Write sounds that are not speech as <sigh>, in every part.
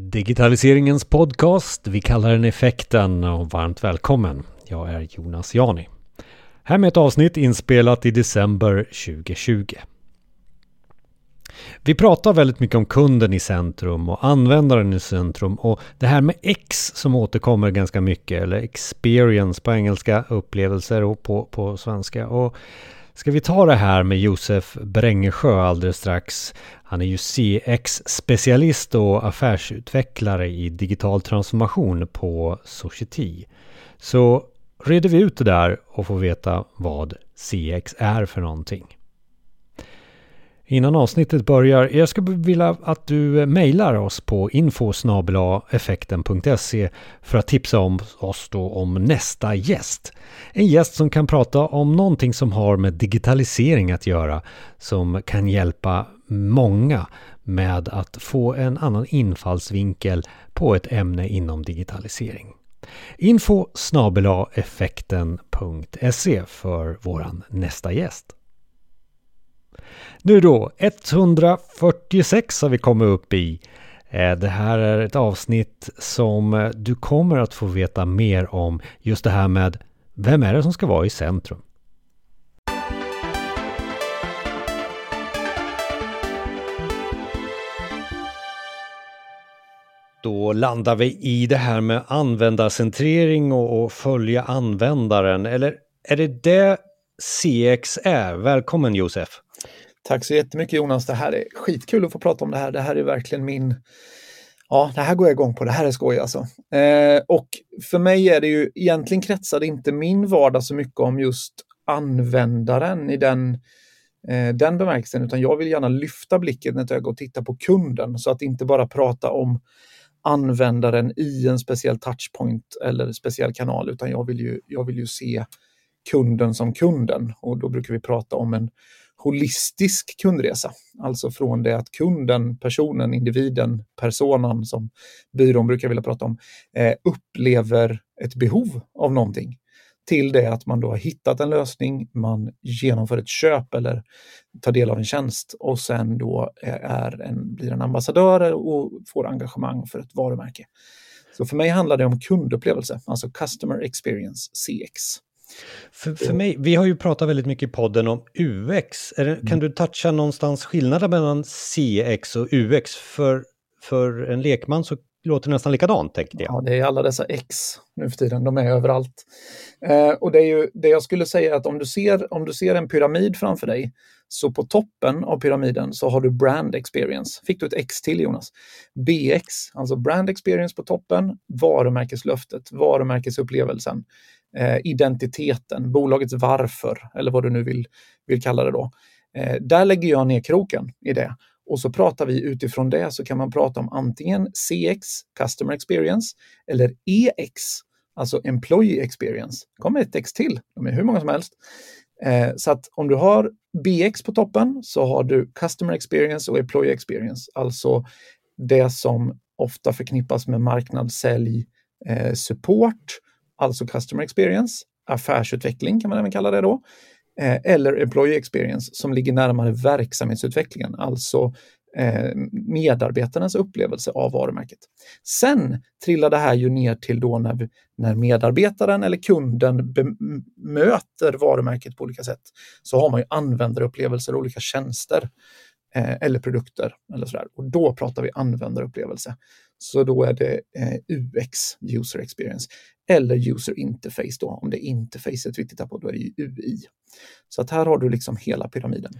Digitaliseringens podcast, vi kallar den Effekten och varmt välkommen. Jag är Jonas Jani. Här med ett avsnitt inspelat i december 2020. Vi pratar väldigt mycket om kunden i centrum och användaren i centrum och det här med X som återkommer ganska mycket eller experience på engelska, upplevelser och på, på svenska. Och ska vi ta det här med Josef Brängesjö alldeles strax. Han är ju CX-specialist och affärsutvecklare i digital transformation på Society. Så reder vi ut det där och får veta vad CX är för någonting. Innan avsnittet börjar, jag skulle vilja att du eh, mejlar oss på infosnabelaeffekten.se för att tipsa om oss då om nästa gäst. En gäst som kan prata om någonting som har med digitalisering att göra, som kan hjälpa många med att få en annan infallsvinkel på ett ämne inom digitalisering. Info effekten.se för våran nästa gäst. Nu då, 146 har vi kommit upp i. Eh, det här är ett avsnitt som eh, du kommer att få veta mer om just det här med vem är det som ska vara i centrum? Då landar vi i det här med användarcentrering och, och följa användaren. Eller är det det CX är? Välkommen Josef! Tack så jättemycket Jonas. Det här är skitkul att få prata om det här. Det här är verkligen min... Ja, det här går jag igång på. Det här är skoj alltså. Eh, och för mig är det ju egentligen kretsade inte min vardag så mycket om just användaren i den, eh, den bemärkelsen, utan jag vill gärna lyfta blicken ett öga och titta på kunden så att inte bara prata om användaren i en speciell touchpoint eller speciell kanal, utan jag vill ju, jag vill ju se kunden som kunden och då brukar vi prata om en holistisk kundresa. Alltså från det att kunden, personen, individen, personan som byrån brukar vilja prata om, eh, upplever ett behov av någonting till det att man då har hittat en lösning, man genomför ett köp eller tar del av en tjänst och sen då eh, är en, blir en ambassadör och får engagemang för ett varumärke. Så för mig handlar det om kundupplevelse, alltså Customer Experience, CX. För, för mig, vi har ju pratat väldigt mycket i podden om UX. Det, kan mm. du toucha någonstans skillnaden mellan CX och UX? För, för en lekman så låter det nästan likadant, tänkte jag. Ja, det är alla dessa X nu för tiden, de är överallt. Eh, och det är ju det jag skulle säga att om du, ser, om du ser en pyramid framför dig, så på toppen av pyramiden så har du brand experience. Fick du ett X till Jonas? BX, alltså brand experience på toppen, varumärkeslöftet, varumärkesupplevelsen Eh, identiteten, bolagets varför eller vad du nu vill, vill kalla det då. Eh, där lägger jag ner kroken i det. Och så pratar vi utifrån det så kan man prata om antingen CX, Customer Experience, eller EX, alltså Employee Experience. kommer ett X till, de är hur många som helst. Eh, så att om du har BX på toppen så har du Customer Experience och Employee Experience, alltså det som ofta förknippas med marknad, sälj, eh, support alltså customer experience, affärsutveckling kan man även kalla det då, eh, eller employee experience som ligger närmare verksamhetsutvecklingen, alltså eh, medarbetarnas upplevelse av varumärket. Sen trillar det här ju ner till då när, när medarbetaren eller kunden bemöter varumärket på olika sätt, så har man ju användarupplevelser och olika tjänster eh, eller produkter. Eller sådär. Och då pratar vi användarupplevelse. Så då är det eh, UX, User Experience, eller User Interface då. Om det är interfacet vi tittar på, då är det ju UI. Så att här har du liksom hela pyramiden.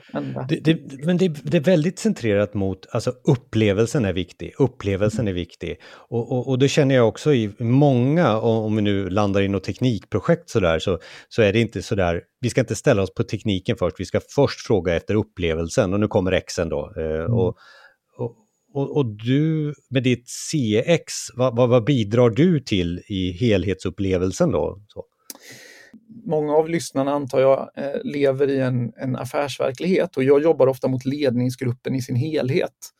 Det, det, men det, det, är väldigt centrerat mot, alltså upplevelsen är viktig, upplevelsen mm. är viktig. Och, och, och det känner jag också i många, om vi nu landar i något teknikprojekt sådär, så, så är det inte sådär, vi ska inte ställa oss på tekniken först, vi ska först fråga efter upplevelsen och nu kommer Xen då. Eh, mm. Och, och, och, du med ditt CX, vad, vad, vad, bidrar du till i helhetsupplevelsen då? Så. Många av lyssnarna antar jag eh, lever i en, en affärsverklighet och jag jobbar ofta mot ledningsgruppen i sin helhet.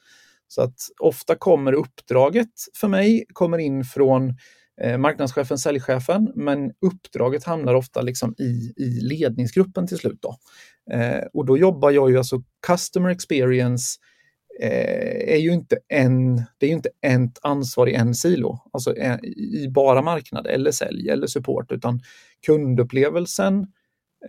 Så att ofta kommer uppdraget för mig kommer in från eh, marknadschefen, säljchefen, men uppdraget hamnar ofta liksom i, i ledningsgruppen till slut. Då. Eh, och då jobbar jag ju alltså customer experience eh, Eh, är ju inte en, det är ju inte ett ansvar i en silo, alltså eh, i bara marknad eller sälj eller support, utan kundupplevelsen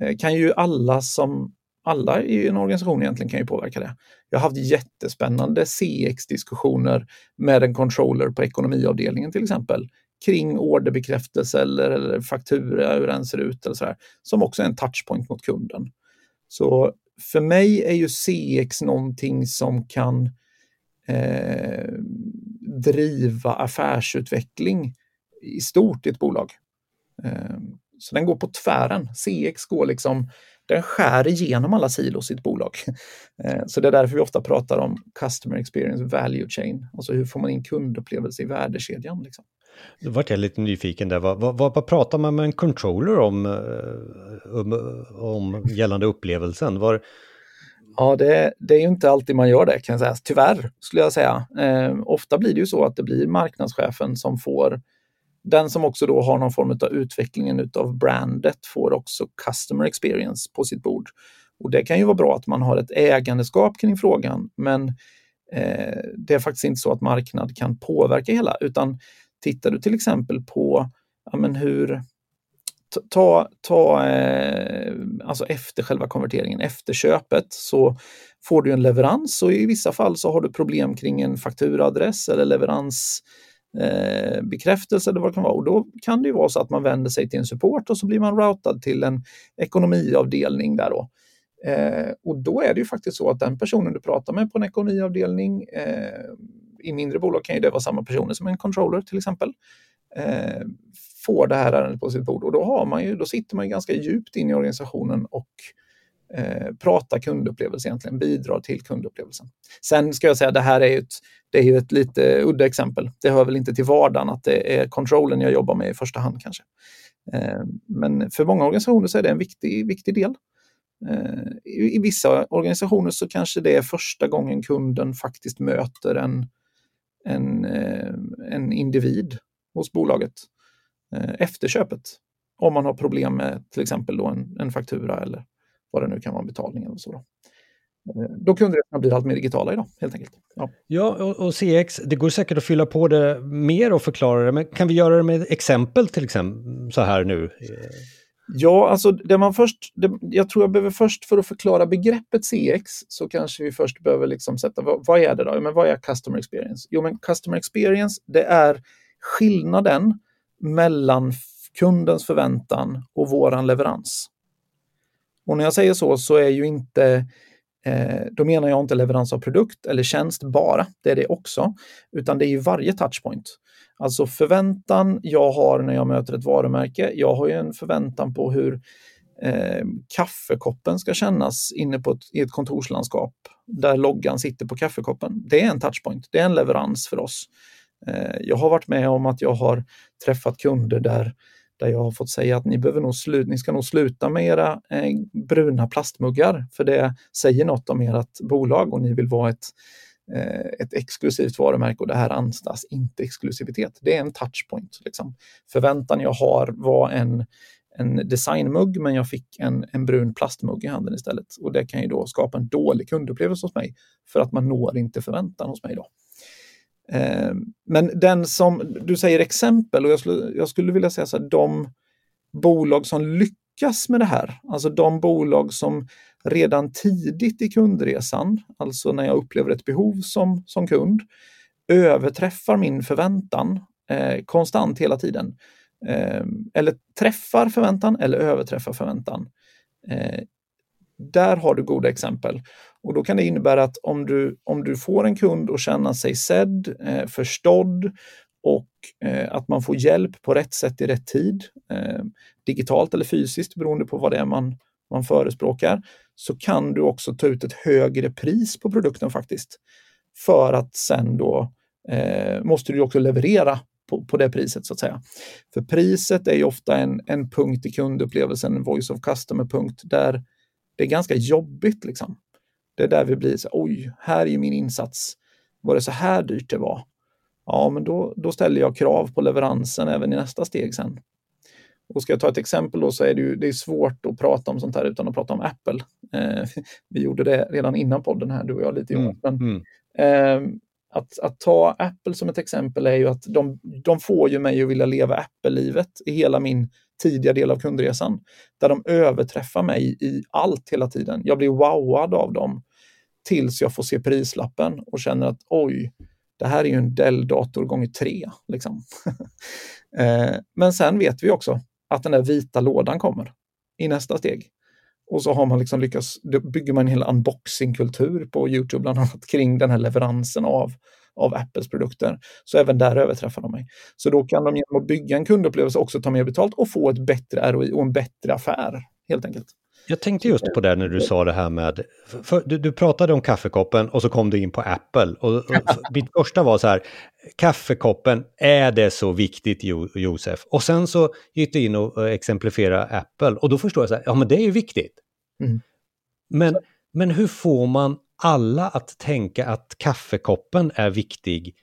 eh, kan ju alla som alla i en organisation egentligen kan ju påverka det. Jag har haft jättespännande CX-diskussioner med en controller på ekonomiavdelningen till exempel kring orderbekräftelse eller, eller faktura, hur den ser ut eller så där, som också är en touchpoint mot kunden. Så för mig är ju CX någonting som kan eh, driva affärsutveckling i stort i ett bolag. Eh, så den går på tvären. CX går liksom den skär igenom alla silos i ett bolag. <laughs> Eh, så det är därför vi ofta pratar om Customer Experience Value Chain. Alltså hur får man in kundupplevelse i värdekedjan? Liksom. Då vart jag lite nyfiken där. Vad, vad, vad pratar man med en controller om, eh, om, om gällande upplevelsen? Var... Ja, det, det, är ju inte alltid man gör det kan jag säga. Tyvärr skulle jag säga. Eh, ofta blir det ju så att det blir marknadschefen som får den som också då har någon form av utvecklingen av brandet får också customer experience på sitt bord. Och det kan ju vara bra att man har ett ägandeskap kring frågan, men eh, det är faktiskt inte så att marknad kan påverka hela, utan tittar du till exempel på ja, men hur Ta, ta eh, alltså efter själva konverteringen, efter köpet, så får du en leverans och i vissa fall så har du problem kring en fakturaadress eller leverans eh, bekräftelse eller vad det kan vara. Och då kan det ju vara så att man vänder sig till en support och så blir man routad till en ekonomiavdelning där då. Eh, och då är det ju faktiskt så att den personen du pratar med på en ekonomiavdelning, eh, i mindre bolag kan ju det vara samma personer som en controller till exempel, eh, får det här ärendet på sitt bord och då, har man ju, då sitter man ganska djupt in i organisationen och eh, prata kundupplevelse egentligen, bidrar till kundupplevelsen. Sen ska jag säga, det här är ett, det är ju ett lite udda exempel. Det hör väl inte till vardagen att det är kontrollen jag jobbar med i första hand kanske. Eh, men för många organisationer så är det en viktig, viktig del. Eh, i, I vissa organisationer så kanske det är första gången kunden faktiskt möter en, en, eh, en individ hos bolaget eh, efter köpet. Om man har problem med till exempel då en, en faktura eller vad det nu kan vara, betalning eller så. Då. Eh, då kundresorna blir allt mer digitala idag, helt enkelt. Ja, ja och, och, CX, det går säkert att fylla på det mer och förklara det, men kan vi göra det med exempel till exempel så här nu? Ja, alltså det man först, det, jag tror jag behöver först för att förklara begreppet CX så kanske vi först behöver liksom sätta, vad, vad är det då? Men vad är customer experience? Jo, men customer experience, det är skillnaden mellan kundens förväntan och våran leverans. Och när jag säger så, så är ju inte eh, då menar jag inte leverans av produkt eller tjänst bara, det är det också, utan det är ju varje touchpoint. Alltså förväntan jag har när jag möter ett varumärke. Jag har ju en förväntan på hur eh, kaffekoppen ska kännas inne på ett, i ett kontorslandskap där loggan sitter på kaffekoppen. Det är en touchpoint, det är en leverans för oss. Eh, jag har varit med om att jag har träffat kunder där där jag har fått säga att ni, behöver nog slu ni ska nog sluta med era eh, bruna plastmuggar, för det säger något om ert bolag och ni vill vara ett, Eh, ett exklusivt varumärke och det här anstas inte exklusivitet. Det är en touchpoint. Liksom. Förväntan jag har var en, en designmugg, men jag fick en, en brun plastmugg i handen istället. Och det kan ju då skapa en dålig kundupplevelse hos mig, för att man når inte förväntan hos mig då. Eh, men den som, du säger exempel och jag skulle, jag skulle vilja säga så här, de bolag som lyckas med det här, alltså de bolag som redan tidigt i kundresan, alltså när jag upplever ett behov som, som kund, överträffar min förväntan eh, konstant hela tiden. Eh, eller träffar förväntan eller överträffar förväntan. Eh, där har du goda exempel. Och då kan det innebära att om du, om du får en kund att känna sig sedd, eh, förstådd och eh, att man får hjälp på rätt sätt i rätt tid, eh, digitalt eller fysiskt beroende på vad det är man, man förespråkar, så kan du också ta ut ett högre pris på produkten faktiskt. För att sen då eh, måste du också leverera på, på det priset så att säga. För priset är ju ofta en, en punkt i kundupplevelsen, en voice of customer-punkt, där det är ganska jobbigt. Liksom. Det är där vi blir så oj, här är min insats. Var det så här dyrt det var? Ja, men då, då ställer jag krav på leveransen även i nästa steg sen. Och ska jag ta ett exempel då så är det, ju, det är svårt att prata om sånt här utan att prata om Apple. Eh, <laughs> vi gjorde det redan innan podden här, du och jag lite. Mm, men. Eh, att, att ta Apple som ett exempel är ju att de, de får ju mig att vilja leva Apple-livet i hela min tidiga del av kundresan. Där de överträffar mig i allt hela tiden. Jag blir wowad av dem tills jag får se prislappen och känner att oj, det här är ju en Dell-dator gånger tre. Liksom. <laughs> Eh, men sen vet vi också att den där vita lådan kommer i nästa steg. Och så har man liksom lyckats, bygger man en hel unboxing-kultur på Youtube bland annat kring den här leveransen av, av Apples produkter. Så även där överträffar de mig. Så då kan de genom att bygga en kundupplevelse också ta mer betalt och få ett bättre ROI och en bättre affär helt enkelt. Jag tänkte just på det när du sa det här med, för, du, du, pratade om kaffekoppen och så kom du in på Apple. Och, och mitt första var så här, kaffekoppen, är det så viktigt jo, Josef? Och sen så gick du in och exemplifierade Apple och då förstår jag så här, ja men det är ju viktigt. Mm. Men, men hur får man alla att tänka att kaffekoppen är viktig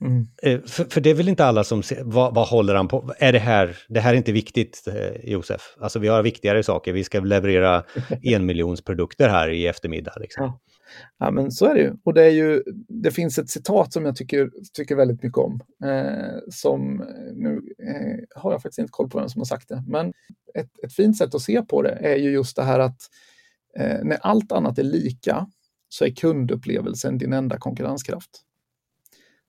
Mm. Eh, för, för, det är väl inte alla som ser, vad, vad, håller han på, är det här, det här är inte viktigt eh, Josef, alltså vi har viktigare saker, vi ska leverera <laughs> en miljons produkter här i eftermiddag. Liksom. Ja. ja. men så är det ju. Och det, är ju, det finns ett citat som jag tycker, tycker väldigt mycket om, eh, som, nu eh, har jag faktiskt inte koll på vem som har sagt det, men ett, ett fint sätt att se på det är ju just det här att eh, när allt annat är lika så är kundupplevelsen din enda konkurrenskraft.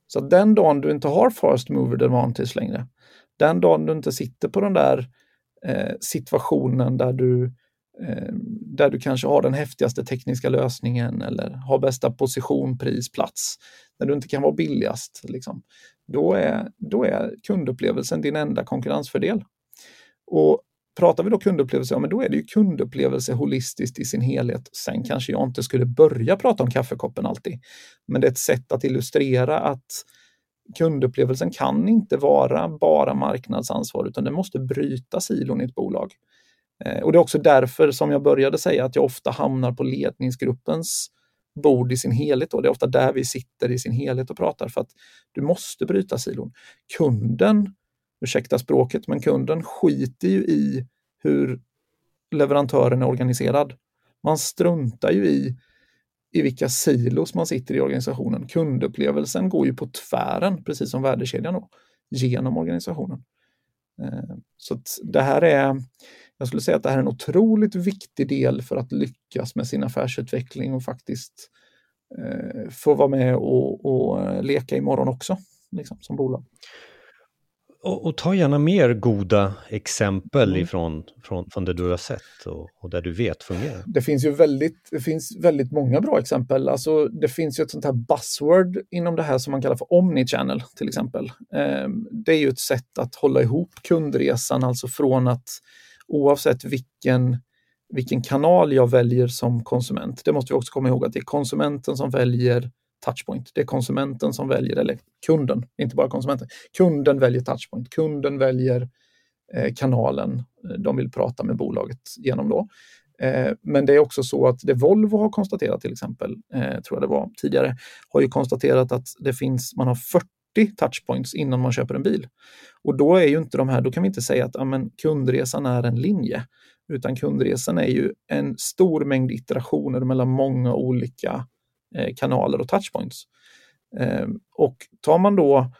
Så den dagen du inte har first mover advantage längre, den dagen du inte sitter på den där eh, situationen där du, eh, där du kanske har den häftigaste tekniska lösningen eller har bästa position, pris, plats, när du inte kan vara billigast, liksom, då, är, då är kundupplevelsen din enda konkurrensfördel. Och Pratar vi då kundupplevelse, ja men då är det ju kundupplevelse holistiskt i sin helhet. Sen kanske jag inte skulle börja prata om kaffekoppen alltid. Men det är ett sätt att illustrera att kundupplevelsen kan inte vara bara marknadsansvar utan det måste bryta silon i ett bolag. Eh, och det är också därför som jag började säga att jag ofta hamnar på ledningsgruppens bord i sin helhet. Och det är ofta där vi sitter i sin helhet och pratar för att du måste bryta silon. Kunden ursäkta språket, men kunden skiter ju i hur leverantören är organiserad. Man struntar ju i, i vilka silos man sitter i organisationen. Kundupplevelsen går ju på tvären, precis som värdekedjan då, genom organisationen. Eh, så det här är, jag skulle säga att det här är en otroligt viktig del för att lyckas med sin affärsutveckling och faktiskt eh, få vara med och, och leka imorgon också, liksom, som bolag. Och, och, ta gärna mer goda exempel mm. ifrån från, från det du har sett och, och där du vet fungerar. Det finns ju väldigt, det finns väldigt många bra exempel. Alltså, det finns ju ett sånt här buzzword inom det här som man kallar för omnichannel till exempel. Eh, det är ju ett sätt att hålla ihop kundresan, alltså från att oavsett vilken, vilken kanal jag väljer som konsument, det måste vi också komma ihåg att det är konsumenten som väljer touchpoint. Det är konsumenten som väljer, eller kunden, inte bara konsumenten. Kunden väljer touchpoint, kunden väljer eh, kanalen eh, de vill prata med bolaget genom. Då. Eh, men det är också så att det Volvo har konstaterat till exempel, eh, tror jag det var tidigare, har ju konstaterat att det finns, man har 40 touchpoints innan man köper en bil. Och då är ju inte de här, då kan vi inte säga att amen, kundresan är en linje, utan kundresan är ju en stor mängd iterationer mellan många olika Eh, kanaler och touchpoints. Ehm, och tar man då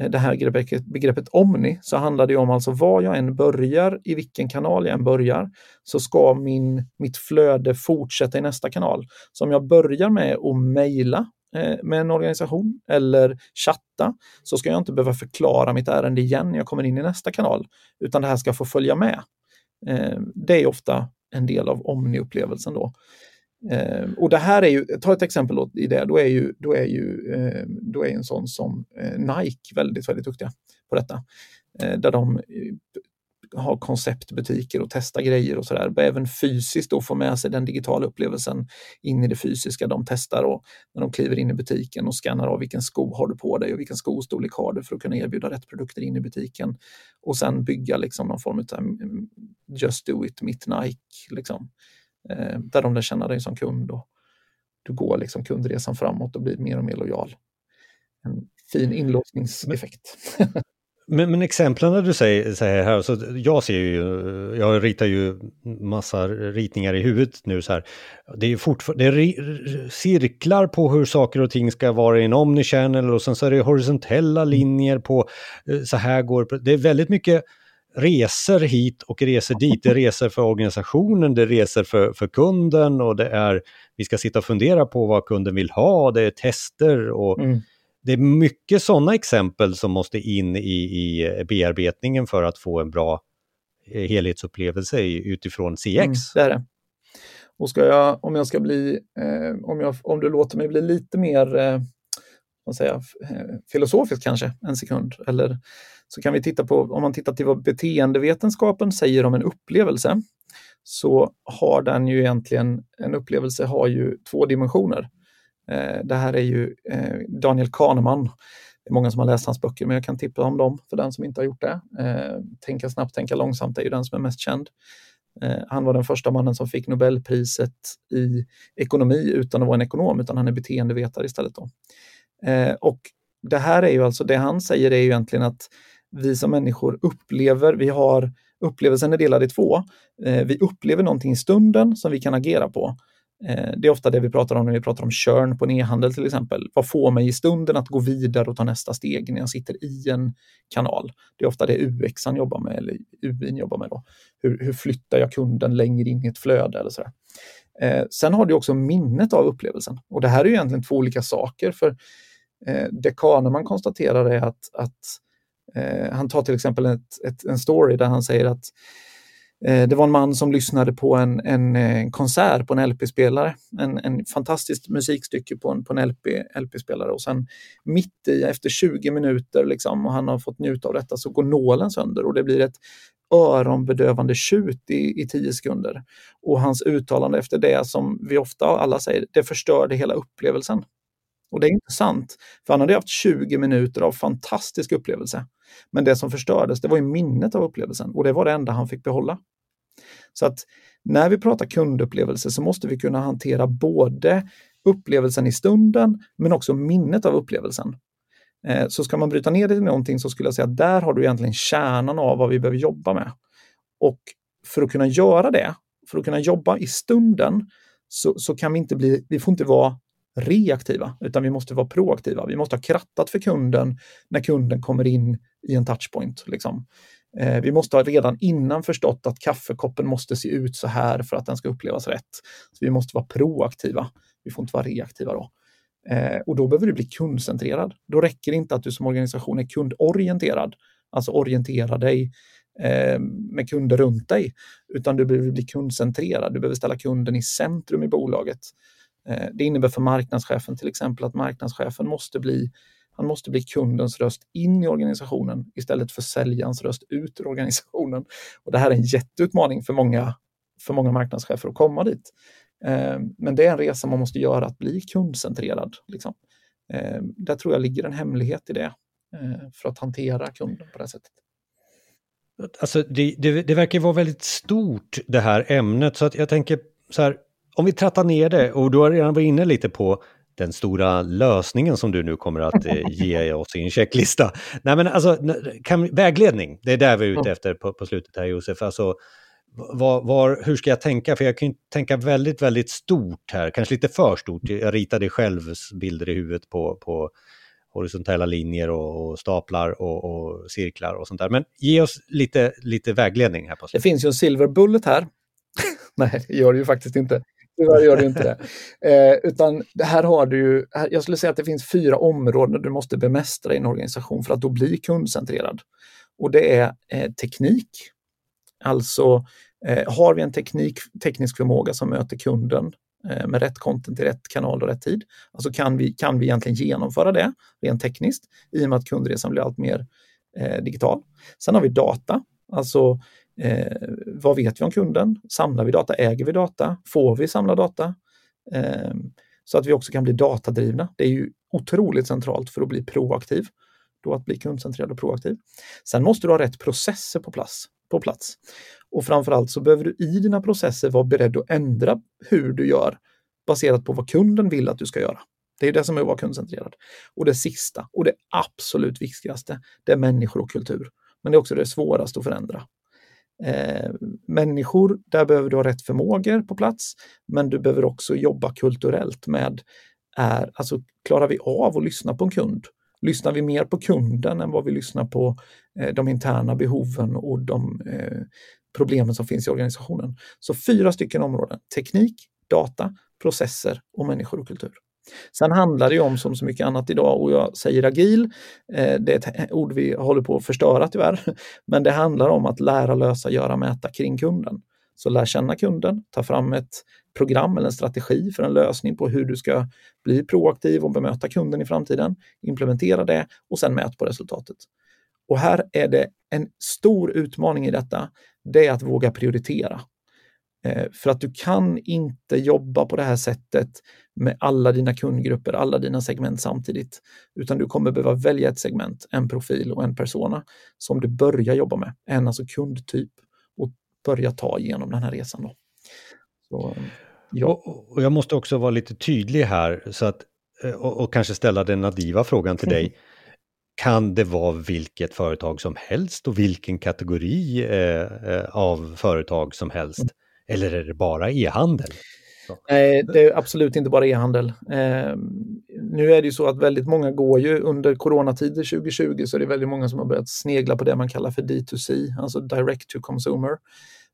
eh, det här begreppet, begreppet Omni så handlar det om alltså var jag än börjar, i vilken kanal jag än börjar, så ska min, mitt flöde fortsätta i nästa kanal. Så om jag börjar med att mejla eh, med en organisation eller chatta så ska jag inte behöva förklara mitt ärende igen när jag kommer in i nästa kanal, utan det här ska få följa med. Ehm, det är ofta en del av Omni-upplevelsen då. Eh, och det här är ju, ta ett exempel i det, då är ju, då är ju eh, då är en sån som eh, Nike väldigt, väldigt duktiga på detta. Eh, där de eh, har konceptbutiker och testar grejer och sådär. Även fysiskt då få med sig den digitala upplevelsen in i det fysiska. De testar och när de kliver in i butiken och skannar av vilken sko har du på dig och vilken skostorlek har du för att kunna erbjuda rätt produkter in i butiken. Och sen bygga liksom någon form av mm, just do it, mitt Nike. Liksom eh, Eh, där de lär känna dig som kund och du går liksom kundresan framåt och blir mer och mer lojal. En fin inlåsningseffekt. Men, men exemplen du säger, säger här, så jag ser ju, jag ritar ju massa ritningar i huvudet nu så här. Det är fortfarande, det är cirklar på hur saker och ting ska vara i en omnichannel och sen så är det horisontella linjer på eh, så här går det. är väldigt mycket resor hit och resor dit. Det är resor för organisationen, det är resor för, för kunden och det är, vi ska sitta och fundera på vad kunden vill ha, det är tester och mm det är mycket sådana exempel som måste in i, i bearbetningen för att få en bra eh, helhetsupplevelse utifrån CX. Mm, det är det. Och ska jag, om jag ska bli, eh, om, jag, om du låter mig bli lite mer eh, man säga, eh, filosofiskt kanske, en sekund, eller så kan vi titta på, om man tittar till vad beteendevetenskapen säger om en upplevelse, så har den ju egentligen, en upplevelse har ju två dimensioner. Eh, det här är ju eh, Daniel Kahneman. Det är många som har läst hans böcker, men jag kan tippa om dem för den som inte har gjort det. Eh, tänka snabbt, tänka långsamt är ju den som är mest känd. Eh, han var den första mannen som fick Nobelpriset i ekonomi utan att vara en ekonom, utan han är beteendevetare istället. Då. Eh, och det här är ju alltså, det han säger är ju egentligen att vi som människor upplever, vi har upplevelsen är delad i två. Eh, vi upplever någonting i stunden som vi kan agera på Eh, det är ofta det vi pratar om när vi pratar om körn på en e-handel till exempel. Vad får mig i stunden att gå vidare och ta nästa steg när jag sitter i en kanal? Det är ofta det UX jobbar med, eller UIn jobbar med. Då. Hur, hur flyttar jag kunden längre in i ett flöde eller sådär. Eh, sen har du också minnet av upplevelsen. Och det här är egentligen två olika saker. För Eh, det Kahneman konstaterar är att, att eh, han tar till exempel ett, ett, en story där han säger att eh, det var en man som lyssnade på en, en, en konsert på en LP-spelare. En, en fantastiskt musikstycke på en, på en LP, LP-spelare och sen mitt i, efter 20 minuter liksom, och han har fått njuta av detta, så går nålen sönder och det blir ett öronbedövande tjut i, i tio sekunder. Och hans uttalande efter det, som vi ofta alla säger, det förstörde hela upplevelsen. Och det är inte sant, för han hade haft 20 minuter av fantastisk upplevelse. Men det som förstördes, det var ju minnet av upplevelsen och det var det enda han fick behålla. Så att när vi pratar kundupplevelse så måste vi kunna hantera både upplevelsen i stunden men också minnet av upplevelsen. Eh, så ska man bryta ner det till någonting så skulle jag säga att där har du egentligen kärnan av vad vi behöver jobba med. Och för att kunna göra det, för att kunna jobba i stunden, så, så kan vi inte bli, vi får inte vara reaktiva, utan vi måste vara proaktiva. Vi måste ha krattat för kunden när kunden kommer in i en touchpoint. Liksom. Eh, vi måste ha redan innan förstått att kaffekoppen måste se ut så här för att den ska upplevas rätt. Så vi måste vara proaktiva. Vi får inte vara reaktiva då. Eh, och då behöver du bli kundcentrerad. Då räcker det inte att du som organisation är kundorienterad, alltså orientera dig eh, med kunder runt dig, utan du behöver bli kundcentrerad. Du behöver ställa kunden i centrum i bolaget. Eh, det innebär för marknadschefen till exempel att marknadschefen måste bli han måste bli kundens röst in i organisationen istället för säljarens röst ut ur organisationen. Och det här är en jätteutmaning för många, för många marknadschefer att komma dit. Eh, men det är en resa man måste göra att bli kundcentrerad. Liksom. Eh, där tror jag ligger en hemlighet i det för att hantera kunden på det sättet. Alltså det, det, det verkar vara väldigt stort det här ämnet så att jag tänker så här, om vi trattar ner det och du har redan varit inne lite på den stora lösningen som du nu kommer att eh, <laughs> ge oss i en checklista. Nej men alltså, kan, vägledning, det är där vi är ute efter på, på slutet här Josef. Alltså, var, var, hur ska jag tänka? För jag kan ju tänka väldigt, väldigt stort här, kanske lite för stort. Jag ritade själv bilder i huvudet på, på horisontella linjer och, och staplar och, och, cirklar och sånt där. Men ge oss lite, lite vägledning här på slutet. Det finns ju en silver bullet här. <laughs> Nej, det gör det ju faktiskt inte. Tyvärr gör det inte det. Eh, utan här har du ju, jag skulle säga att det finns fyra områden du måste bemästra i en organisation för att då bli kundcentrerad. Och det är eh, teknik. Alltså eh, har vi en teknik, teknisk förmåga som möter kunden eh, med rätt content i rätt kanal och rätt tid. Alltså kan vi, kan vi egentligen genomföra det rent tekniskt i och med att kundresan blir allt mer eh, digital. Sen har vi data, alltså Eh, vad vet vi om kunden? Samlar vi data? Äger vi data? Får vi samla data? Eh, så att vi också kan bli datadrivna. Det är ju otroligt centralt för att bli proaktiv. Då att bli kundcentrerad och proaktiv. Sen måste du ha rätt processer på plats. På plats. Och framförallt så behöver du i dina processer vara beredd att ändra hur du gör baserat på vad kunden vill att du ska göra. Det är det som är att vara kundcentrerad. Och det sista, och det absolut viktigaste, det är människor och kultur. Men det är också det svåraste att förändra. Eh, människor, där behöver du ha rätt förmågor på plats, men du behöver också jobba kulturellt med, är, alltså klarar vi av att lyssna på en kund? Lyssnar vi mer på kunden än vad vi lyssnar på eh, de interna behoven och de eh, problemen som finns i organisationen? Så fyra stycken områden, teknik, data, processer och människor och kultur. Sen handlar det om som så mycket annat idag och jag säger agil, eh, det är ett ord vi håller på att förstöra tyvärr, <laughs> men det handlar om att lära, lösa, göra, mäta kring kunden. Så lär känna kunden, ta fram ett program eller en strategi för en lösning på hur du ska bli proaktiv och bemöta kunden i framtiden. Implementera det och sen mät på resultatet. Och här är det en stor utmaning i detta. Det är att våga prioritera. Eh, för att du kan inte jobba på det här sättet med alla dina kundgrupper, alla dina segment samtidigt. Utan du kommer behöva välja ett segment, en profil och en persona som du börjar jobba med, en alltså kundtyp och börja ta igenom den här resan. Då. Så, ja. och, och, jag måste också vara lite tydlig här så att, eh, och, och kanske ställa den nadiva frågan till dig. <laughs> Kan det vara vilket företag som helst och vilken kategori eh, eh av företag som helst? Eller är det bara e-handel? Nej, det är absolut inte bara e-handel. Eh, nu är det ju så att väldigt många går ju under coronatider 2020 så är det väldigt många som har börjat snegla på det man kallar för D2C, alltså direct to consumer.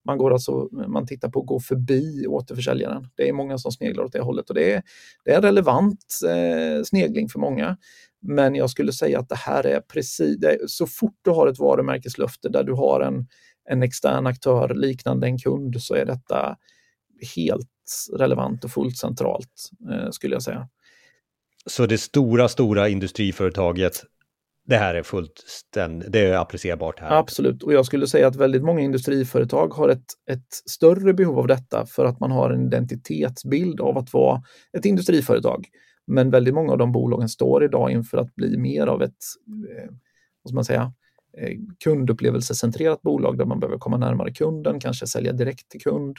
Man, går alltså, man tittar på att gå förbi återförsäljaren. Det är många som sneglar åt det hållet och det är, det är en relevant eh, snegling för många. Men jag skulle säga att det här är precis, är, så fort du har ett varumärkeslöfte där du har en, en extern aktör liknande en kund så är detta helt relevant och fullt centralt eh, skulle jag säga. Så det stora, stora industriföretaget, det här är fullt det är applicerbart här? Absolut, och jag skulle säga att väldigt många industriföretag har ett, ett större behov av detta för att man har en identitetsbild av att vara ett industriföretag. Men väldigt många av de bolagen står idag inför att bli mer av ett, eh, vad ska man säga, kundupplevelsecentrerat bolag där man behöver komma närmare kunden, kanske sälja direkt till kund.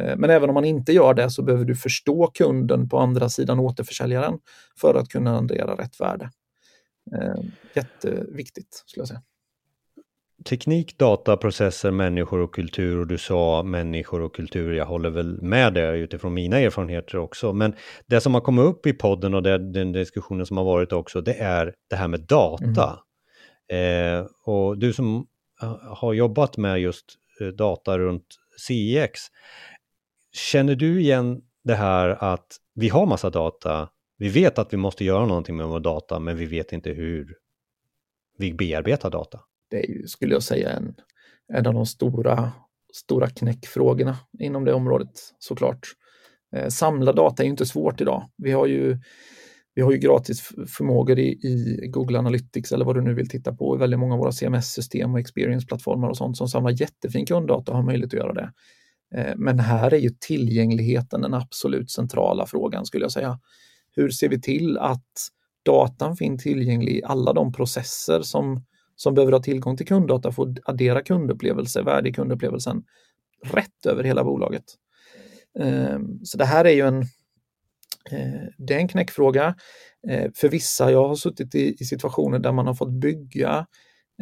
Eh, men även om man inte gör det så behöver du förstå kunden på andra sidan återförsäljaren för att kunna rendera rätt värde. Eh, jätteviktigt skulle jag säga. Teknik, data, processer, människor och kultur och du sa människor och kultur. Jag håller väl med det utifrån mina erfarenheter också. Men det som har kommit upp i podden och det, den diskussionen som har varit också, det är det här med data. Mm. Eh, och du som eh, har jobbat med just eh, data runt CX, Känner du igen det här att vi har massa data, vi vet att vi måste göra någonting med vår data, men vi vet inte hur vi bearbetar data? Det är ju, skulle jag säga, en, en av de stora, stora knäckfrågorna inom det området såklart. Eh, samla data är ju inte svårt idag. Vi har ju, vi har ju gratis förmågor i, i, Google Analytics eller vad du nu vill titta på i väldigt många av våra CMS-system och experience-plattformar och sånt som samlar jättefin kunddata och har möjlighet att göra det. Eh, men här är ju tillgängligheten den absolut centrala frågan skulle jag säga. Hur ser vi till att datan finns tillgänglig i alla de processer som, som behöver ha tillgång till kunddata för att addera kundupplevelse, värde i kundupplevelsen rätt över hela bolaget. Ehm, så det här är ju en, Eh, det är en knäckfråga. Eh, för vissa, jag har suttit i, i situationer där man har fått bygga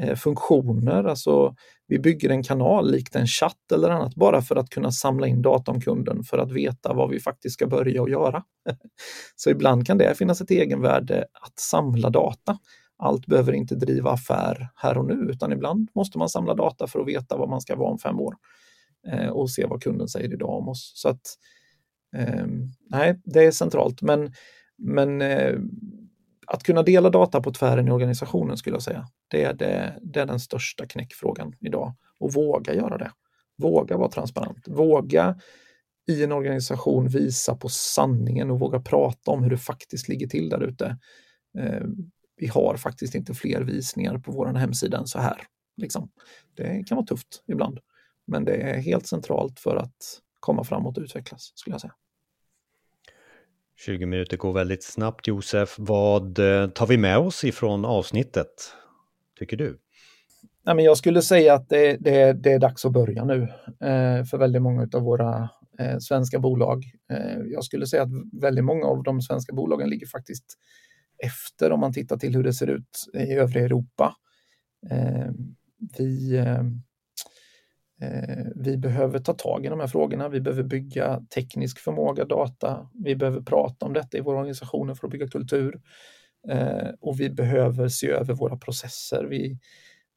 eh, funktioner, alltså vi bygger en kanal likt en chatt eller annat bara för att kunna samla in data om kunden för att veta vad vi faktiskt ska börja och göra. <laughs> Så ibland kan det finnas ett egenvärde att samla data. Allt behöver inte driva affär här och nu, utan ibland måste man samla data för att veta vad man ska vara om fem år eh, och se vad kunden säger idag om oss. Så att, eh, Ehm, nej, det är centralt, men, men eh, att kunna dela data på tvären i organisationen skulle jag säga, det är, det, det är den största knäckfrågan idag. Och våga göra det. Våga vara transparent. Våga i en organisation visa på sanningen och våga prata om hur det faktiskt ligger till där ute. Eh, vi har faktiskt inte fler visningar på vår hemsida än så här. Liksom. Det kan vara tufft ibland, men det är helt centralt för att komma framåt och utvecklas, skulle jag säga. 20 minuter går väldigt snabbt Josef. Vad eh, tar vi med oss ifrån avsnittet, tycker du? Nej, men jag skulle säga att det, det, det är dags att börja nu eh, för väldigt många av våra eh, svenska bolag. Eh, jag skulle säga att väldigt många av de svenska bolagen ligger faktiskt efter om man tittar till hur det ser ut i övriga Europa. Eh, vi, eh, Eh, vi behöver ta tag i de här frågorna. Vi behöver bygga teknisk förmåga, data. Vi behöver prata om detta i våra organisationer för att bygga kultur. Eh, och vi behöver se över våra processer. Vi,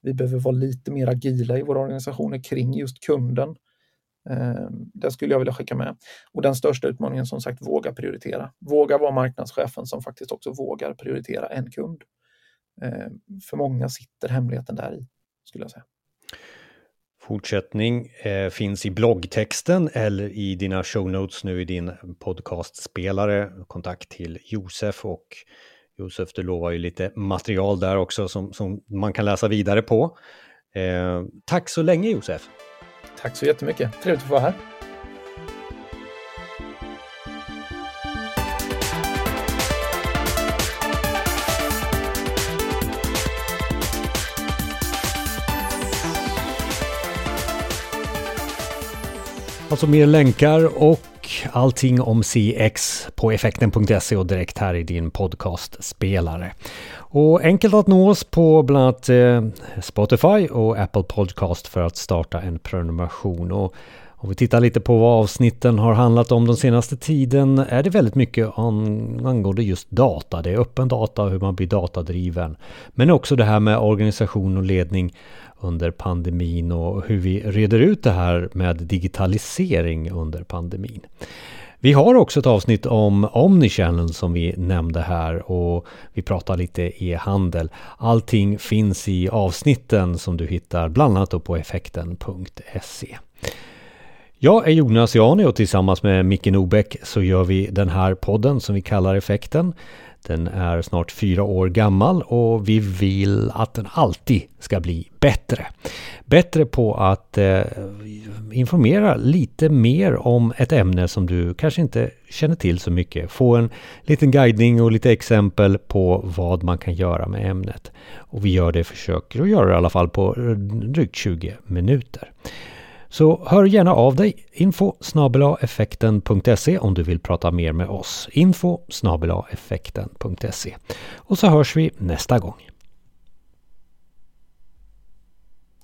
vi behöver vara lite mer agila i våra organisationer kring just kunden. Eh, det skulle jag vilja skicka med. Och den största utmaningen som sagt, våga prioritera. Våga vara marknadschefen som faktiskt också vågar prioritera en kund. För många sitter hemligheten där i skulle jag säga. Fortsättning eh, finns i bloggtexten eller i dina show notes nu i din podcastspelare. Kontakt till Josef och Josef, du lovar ju lite material där också som, som man kan läsa vidare på. Eh, tack så länge Josef! Tack så jättemycket! Trevligt att få vara här! Alltså mer länkar och allting om CX på effekten.se och direkt här i din podcastspelare. Och enkelt att nå oss på bland annat eh, Spotify och Apple Podcast för att starta en prenumeration. Och om vi tittar lite på vad avsnitten har handlat om den senaste tiden är det väldigt mycket angående just data. Det är öppen data och hur man blir datadriven. Men också det här med organisation och ledning under pandemin och hur vi reder ut det här med digitalisering under pandemin. Vi har också ett avsnitt om Omnichannel som vi nämnde här och vi pratar lite e-handel. Allting finns i avsnitten som du hittar bland annat på effekten.se. Jag är Jonas Jani och tillsammans med Micke Nobäck så gör vi den här podden som vi kallar Effekten. Den är snart fyra år gammal och vi vill att den alltid ska bli bättre. Bättre på att eh, informera lite mer om ett ämne som du kanske inte känner till så mycket. Få en liten guidning och lite exempel på vad man kan göra med ämnet. Och vi gör det, försöker att göra det i alla fall på drygt 20 minuter. Så hör gärna av dig. Info effekten.se om du vill prata mer med oss. Info effekten.se Och så hörs vi nästa gång.